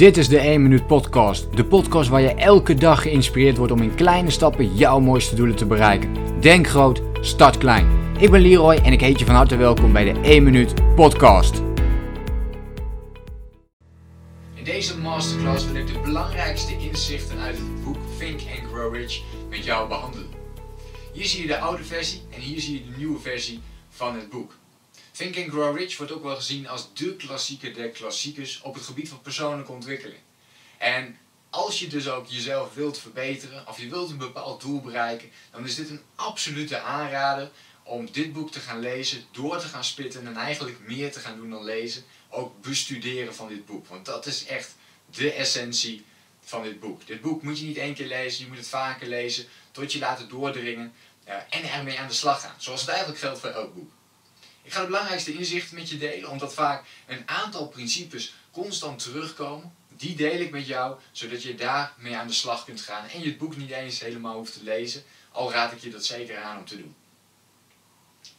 Dit is de 1 Minuut Podcast. De podcast waar je elke dag geïnspireerd wordt om in kleine stappen jouw mooiste doelen te bereiken. Denk groot, start klein. Ik ben Leroy en ik heet je van harte welkom bij de 1 Minuut Podcast. In deze masterclass wil ik de belangrijkste inzichten uit het boek Think and Grow Rich met jou behandelen. Hier zie je de oude versie en hier zie je de nieuwe versie van het boek. Think and Grow Rich wordt ook wel gezien als de klassieker der klassiekers op het gebied van persoonlijke ontwikkeling. En als je dus ook jezelf wilt verbeteren of je wilt een bepaald doel bereiken, dan is dit een absolute aanrader om dit boek te gaan lezen, door te gaan spitten en eigenlijk meer te gaan doen dan lezen. Ook bestuderen van dit boek. Want dat is echt de essentie van dit boek. Dit boek moet je niet één keer lezen, je moet het vaker lezen, tot je laten doordringen uh, en ermee aan de slag gaan. Zoals het eigenlijk geldt voor elk boek. Ik ga de belangrijkste inzichten met je delen, omdat vaak een aantal principes constant terugkomen. Die deel ik met jou, zodat je daarmee aan de slag kunt gaan en je het boek niet eens helemaal hoeft te lezen, al raad ik je dat zeker aan om te doen.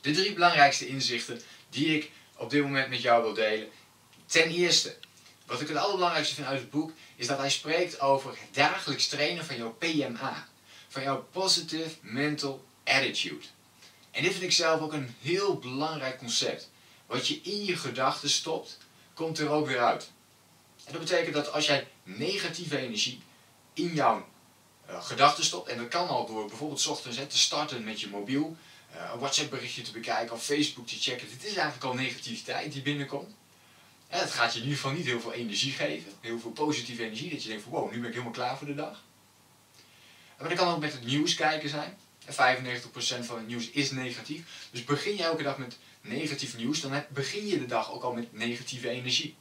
De drie belangrijkste inzichten die ik op dit moment met jou wil delen. Ten eerste, wat ik het allerbelangrijkste vind uit het boek, is dat hij spreekt over het dagelijks trainen van jouw PMA. Van jouw Positive Mental Attitude. En dit vind ik zelf ook een heel belangrijk concept. Wat je in je gedachten stopt, komt er ook weer uit. En dat betekent dat als jij negatieve energie in jouw uh, gedachten stopt, en dat kan al door bijvoorbeeld ochtends hè, te starten met je mobiel, uh, een WhatsApp berichtje te bekijken of Facebook te checken. Dit is eigenlijk al negativiteit die binnenkomt. En dat gaat je in ieder geval niet heel veel energie geven, heel veel positieve energie, dat je denkt van wow, nu ben ik helemaal klaar voor de dag. Maar dat kan ook met het nieuws kijken zijn. 95% van het nieuws is negatief. Dus begin je elke dag met negatief nieuws, dan begin je de dag ook al met negatieve energie.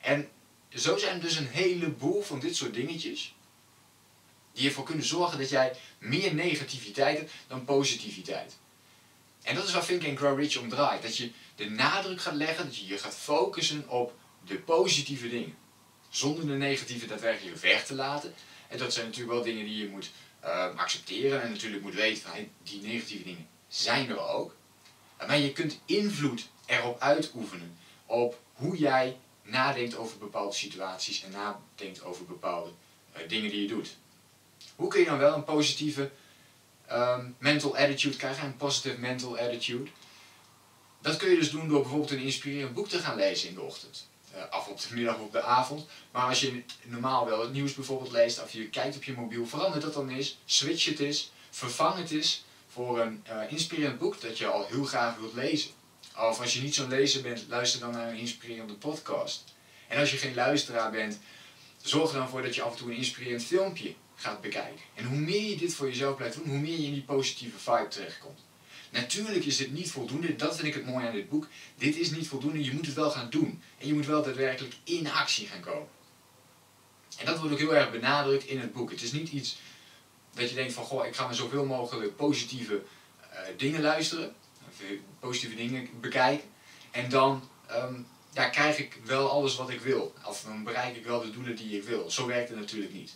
En zo zijn er dus een heleboel van dit soort dingetjes die ervoor kunnen zorgen dat jij meer negativiteit hebt dan positiviteit. En dat is waar Think and Grow Rich om draait. Dat je de nadruk gaat leggen, dat je je gaat focussen op de positieve dingen. Zonder de negatieve daadwerkelijk weg te laten. En dat zijn natuurlijk wel dingen die je moet uh, accepteren en natuurlijk moet weten van die negatieve dingen zijn er ook. Maar je kunt invloed erop uitoefenen op hoe jij nadenkt over bepaalde situaties en nadenkt over bepaalde uh, dingen die je doet. Hoe kun je dan wel een positieve um, mental attitude krijgen, een positive mental attitude? Dat kun je dus doen door bijvoorbeeld een inspirerend boek te gaan lezen in de ochtend. Uh, af op de middag of op de avond. Maar als je normaal wel het nieuws bijvoorbeeld leest, of je kijkt op je mobiel, verander dat dan eens, switch het eens, vervang het eens voor een uh, inspirerend boek dat je al heel graag wilt lezen. Of als je niet zo'n lezer bent, luister dan naar een inspirerende podcast. En als je geen luisteraar bent, zorg er dan voor dat je af en toe een inspirerend filmpje gaat bekijken. En hoe meer je dit voor jezelf blijft doen, hoe meer je in die positieve vibe terechtkomt. Natuurlijk is dit niet voldoende, dat vind ik het mooie aan dit boek. Dit is niet voldoende, je moet het wel gaan doen. En je moet wel daadwerkelijk in actie gaan komen. En dat wordt ook heel erg benadrukt in het boek. Het is niet iets dat je denkt van, goh, ik ga maar zoveel mogelijk positieve uh, dingen luisteren, positieve dingen bekijken. En dan ja, krijg ik wel alles wat ik wil. Of dan bereik ik wel de doelen die ik wil. Zo werkt het natuurlijk niet.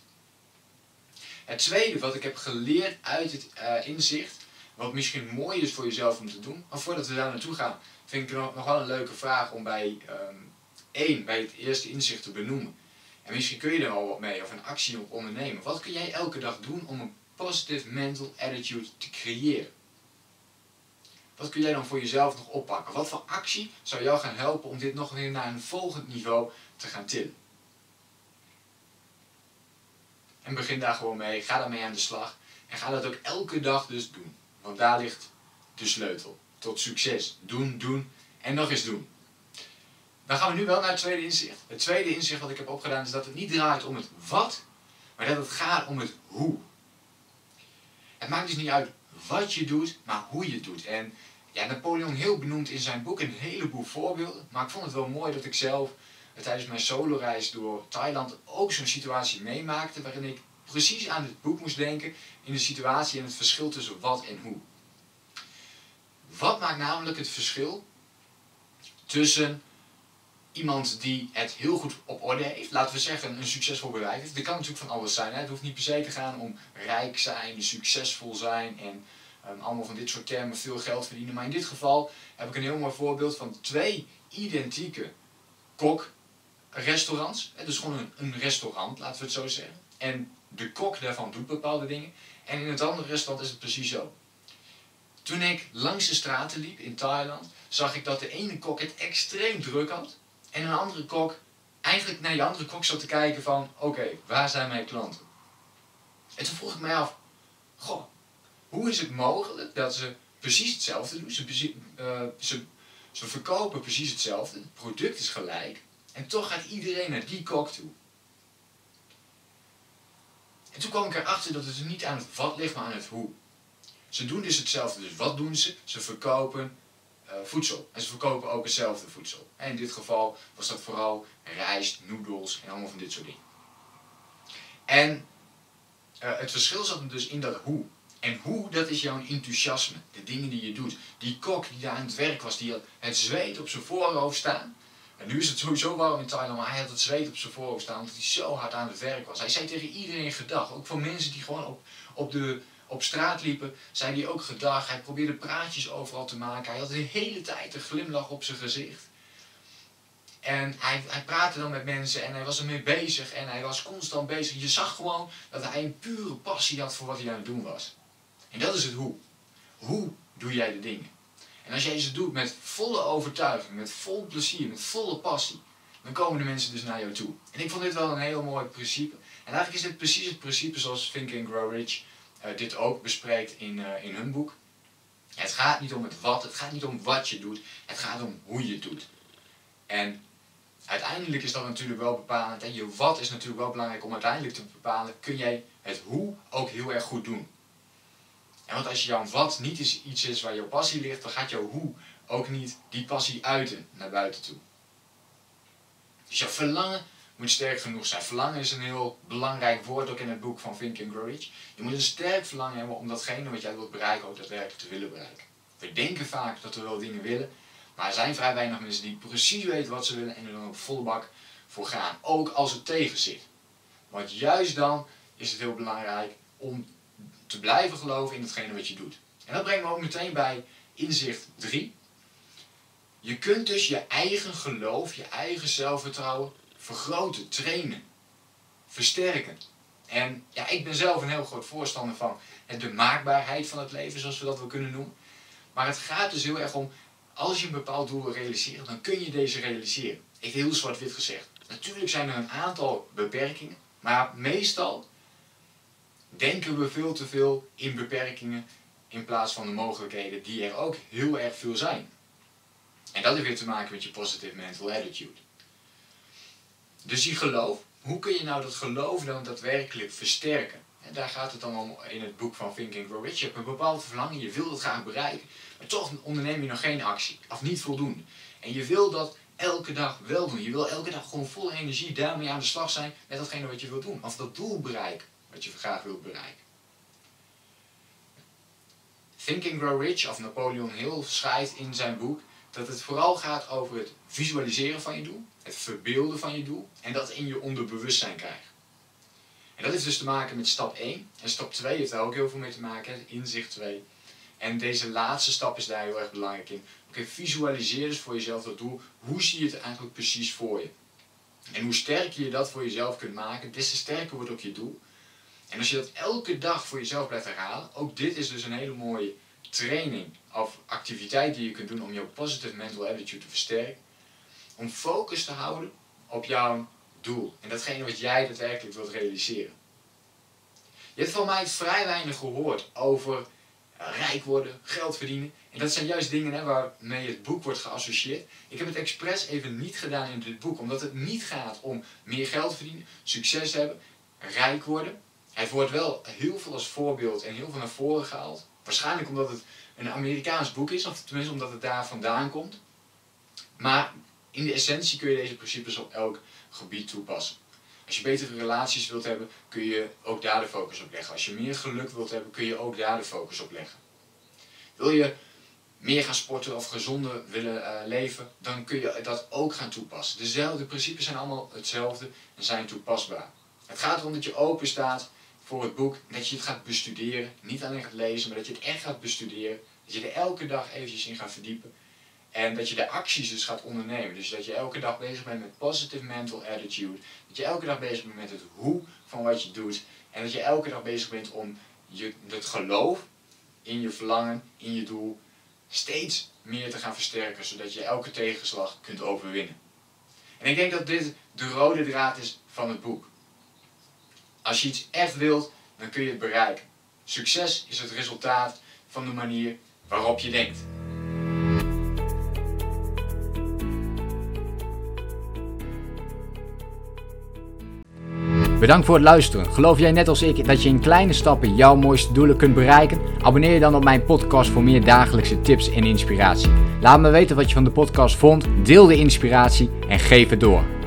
Het tweede wat ik heb geleerd uit het uh, inzicht wat misschien mooi is voor jezelf om te doen. Maar voordat we daar naartoe gaan, vind ik nog, wel een leuke vraag om bij um, één, bij het eerste inzicht te benoemen. En misschien kun je er al wat mee of een actie op ondernemen. Wat kun jij elke dag doen om een positive mental attitude te creëren? Wat kun jij dan voor jezelf nog oppakken? Wat voor actie zou jou gaan helpen om dit nog weer naar een volgend niveau te gaan tillen? En begin daar gewoon mee, ga daarmee aan de slag. En ga dat ook elke dag dus doen. Want daar ligt de sleutel tot succes. Doen, doen en nog eens doen. Dan gaan we nu wel naar het tweede inzicht. Het tweede inzicht wat ik heb opgedaan is dat het niet draait om het wat, maar dat het gaat om het hoe. Het maakt dus niet uit wat je doet, maar hoe je het doet. En ja, Napoleon heel benoemd in zijn boek een heleboel voorbeelden. Maar ik vond het wel mooi dat ik zelf tijdens mijn soloreis door Thailand ook zo'n situatie meemaakte waarin ik precies aan het boek moest denken in de situatie en het verschil tussen wat en hoe. Wat maakt namelijk het verschil tussen iemand die het heel goed op orde heeft, laten we zeggen een succesvol bedrijf heeft. Dat kan natuurlijk van alles zijn. Hè? Het hoeft niet per se te gaan om rijk zijn, succesvol zijn en um, allemaal van dit soort termen veel geld verdienen. Maar in dit geval heb ik een heel mooi voorbeeld van twee identieke kok restaurants. Het is gewoon een, een restaurant, laten we het zo zeggen. En de kok daarvan doet bepaalde dingen. En in het andere restaurant is het precies zo. Toen ik langs de straten liep in Thailand, zag ik dat de ene kok het extreem druk had. En een andere kok eigenlijk naar die andere kok zat te kijken van, oké, waar zijn mijn klanten? En toen vroeg ik mij af, goh, hoe is het mogelijk dat ze precies hetzelfde doen? Ze, uh, ze, ze verkopen precies hetzelfde, het product is gelijk. En toch gaat iedereen naar die kok toe. En toen kwam ik erachter dat het niet aan het wat ligt, maar aan het hoe. Ze doen dus hetzelfde. Dus wat doen ze? Ze verkopen uh, voedsel. En ze verkopen ook hetzelfde voedsel. En in dit geval was dat vooral rijst, noedels en allemaal van dit soort dingen. En uh, het verschil zat hem dus in dat hoe. En hoe, dat is jouw enthousiasme. De dingen die je doet. Die kok die daar aan het werk was, die had het zweet op zijn voorhoofd staan. En nu is het sowieso warm in Thailand, maar hij had het zweet op zijn voorhoofd staan omdat hij zo hard aan het werk was. Hij zei tegen iedereen gedag. Ook voor mensen die gewoon op, op, de, op straat liepen, zei hij ook gedag. Hij probeerde praatjes overal te maken. Hij had de hele tijd een glimlach op zijn gezicht. En hij, hij praatte dan met mensen en hij was ermee bezig en hij was constant bezig. Je zag gewoon dat hij een pure passie had voor wat hij aan het doen was. En dat is het hoe. Hoe doe jij de dingen? En als jij ze doet met volle overtuiging, met vol plezier, met volle passie, dan komen de mensen dus naar jou toe. En ik vond dit wel een heel mooi principe. En eigenlijk is dit precies het principe zoals Think and Grow Rich uh, dit ook bespreekt in, uh, in hun boek. Het gaat niet om het wat, het gaat niet om wat je doet, het gaat om hoe je het doet. En uiteindelijk is dat natuurlijk wel bepalend. En je wat is natuurlijk wel belangrijk om uiteindelijk te bepalen, kun jij het hoe ook heel erg goed doen. En want als jouw wat niet is iets is waar jouw passie ligt, dan gaat jouw hoe ook niet die passie uiten naar buiten toe. Dus jouw verlangen moet sterk genoeg zijn. Verlangen is een heel belangrijk woord ook in het boek van Grow Rich. Je moet een sterk verlangen hebben om datgene wat jij wilt bereiken ook daadwerkelijk te willen bereiken. We denken vaak dat we wel dingen willen, maar er zijn vrij weinig mensen die precies weten wat ze willen en er dan op volle bak voor gaan. Ook als het tegen zit. Want juist dan is het heel belangrijk om te blijven geloven in hetgene wat je doet. En dat brengt me ook meteen bij inzicht 3. Je kunt dus je eigen geloof, je eigen zelfvertrouwen vergroten, trainen, versterken. En ja, ik ben zelf een heel groot voorstander van de maakbaarheid van het leven, zoals we dat wel kunnen noemen. Maar het gaat dus heel erg om, als je een bepaald doel wil realiseren, dan kun je deze realiseren. Ik heb heel zwart-wit gezegd. Natuurlijk zijn er een aantal beperkingen, maar meestal denken we veel te veel in beperkingen in plaats van de mogelijkheden die er ook heel erg veel zijn. En dat heeft weer te maken met je positive mental attitude. Dus die geloof, hoe kun je nou dat geloof dan daadwerkelijk versterken? En daar gaat het dan om in het boek van Think and Grow Rich. Je hebt een bepaald verlangen, je wil het graag bereiken, maar toch onderneem je nog geen actie, of niet voldoende. En je wil dat elke dag wel doen. Je wil elke dag gewoon vol energie daarmee aan de slag zijn met datgene wat je wilt doen. Of dat doel bereiken wat je graag wilt bereiken. Think and Grow Rich, of Napoleon Hill, schrijft in zijn boek dat het vooral gaat over het visualiseren van je doel, het verbeelden van je doel en dat in je onderbewustzijn krijgen. En dat heeft dus te maken met stap 1. En stap 2 heeft daar ook heel veel mee te maken, inzicht 2. En deze laatste stap is daar heel erg belangrijk in. Oké, visualiseer dus voor jezelf dat doel. Hoe zie je het eigenlijk precies voor je? En hoe sterker je dat voor jezelf kunt maken, des te sterker wordt ook je doel. En als je dat elke dag voor jezelf blijft herhalen, ook dit is dus een hele mooie training of activiteit die je kunt doen om jouw positive mental attitude te versterken. Om focus te houden op jouw doel en datgene wat jij daadwerkelijk wilt realiseren. Je hebt van mij vrij weinig gehoord over eh, rijk worden, geld verdienen. En dat zijn juist dingen hè, waarmee het boek wordt geassocieerd. Ik heb het expres even niet gedaan in dit boek, omdat het niet gaat om meer geld verdienen, succes hebben, rijk worden. Het wordt wel heel veel als voorbeeld en heel veel naar voren gehaald. Waarschijnlijk omdat het een Amerikaans boek is, of tenminste omdat het daar vandaan komt. Maar in de essentie kun je deze principes op elk gebied toepassen. Als je betere relaties wilt hebben, kun je ook daar de focus op leggen. Als je meer geluk wilt hebben, kun je ook daar de focus op leggen. Wil je meer gaan sporten of gezonder willen uh, leven, dan kun je dat ook gaan toepassen. Dezelfde principes zijn allemaal hetzelfde en zijn toepasbaar. Het gaat erom dat je open staat voor het boek, dat je het gaat bestuderen. Niet alleen gaat lezen, maar dat je het echt gaat bestuderen. Dat je er elke dag eventjes in gaat verdiepen. En dat je de acties dus gaat ondernemen. Dus dat je elke dag bezig bent met positive mental attitude. Dat je elke dag bezig bent met het hoe van wat je doet. En dat je elke dag bezig bent om je, het geloof in je verlangen, in je doel, steeds meer te gaan versterken. Zodat je elke tegenslag kunt overwinnen. En ik denk dat dit de rode draad is van het boek. Als je iets echt wilt, dan kun je het bereiken. Succes is het resultaat van de manier waarop je denkt. Bedankt voor het luisteren. Geloof jij net als ik dat je in kleine stappen jouw mooiste doelen kunt bereiken? Abonneer je dan op mijn podcast voor meer dagelijkse tips en inspiratie. Laat me weten wat je van de podcast vond, deel de inspiratie en geef het door.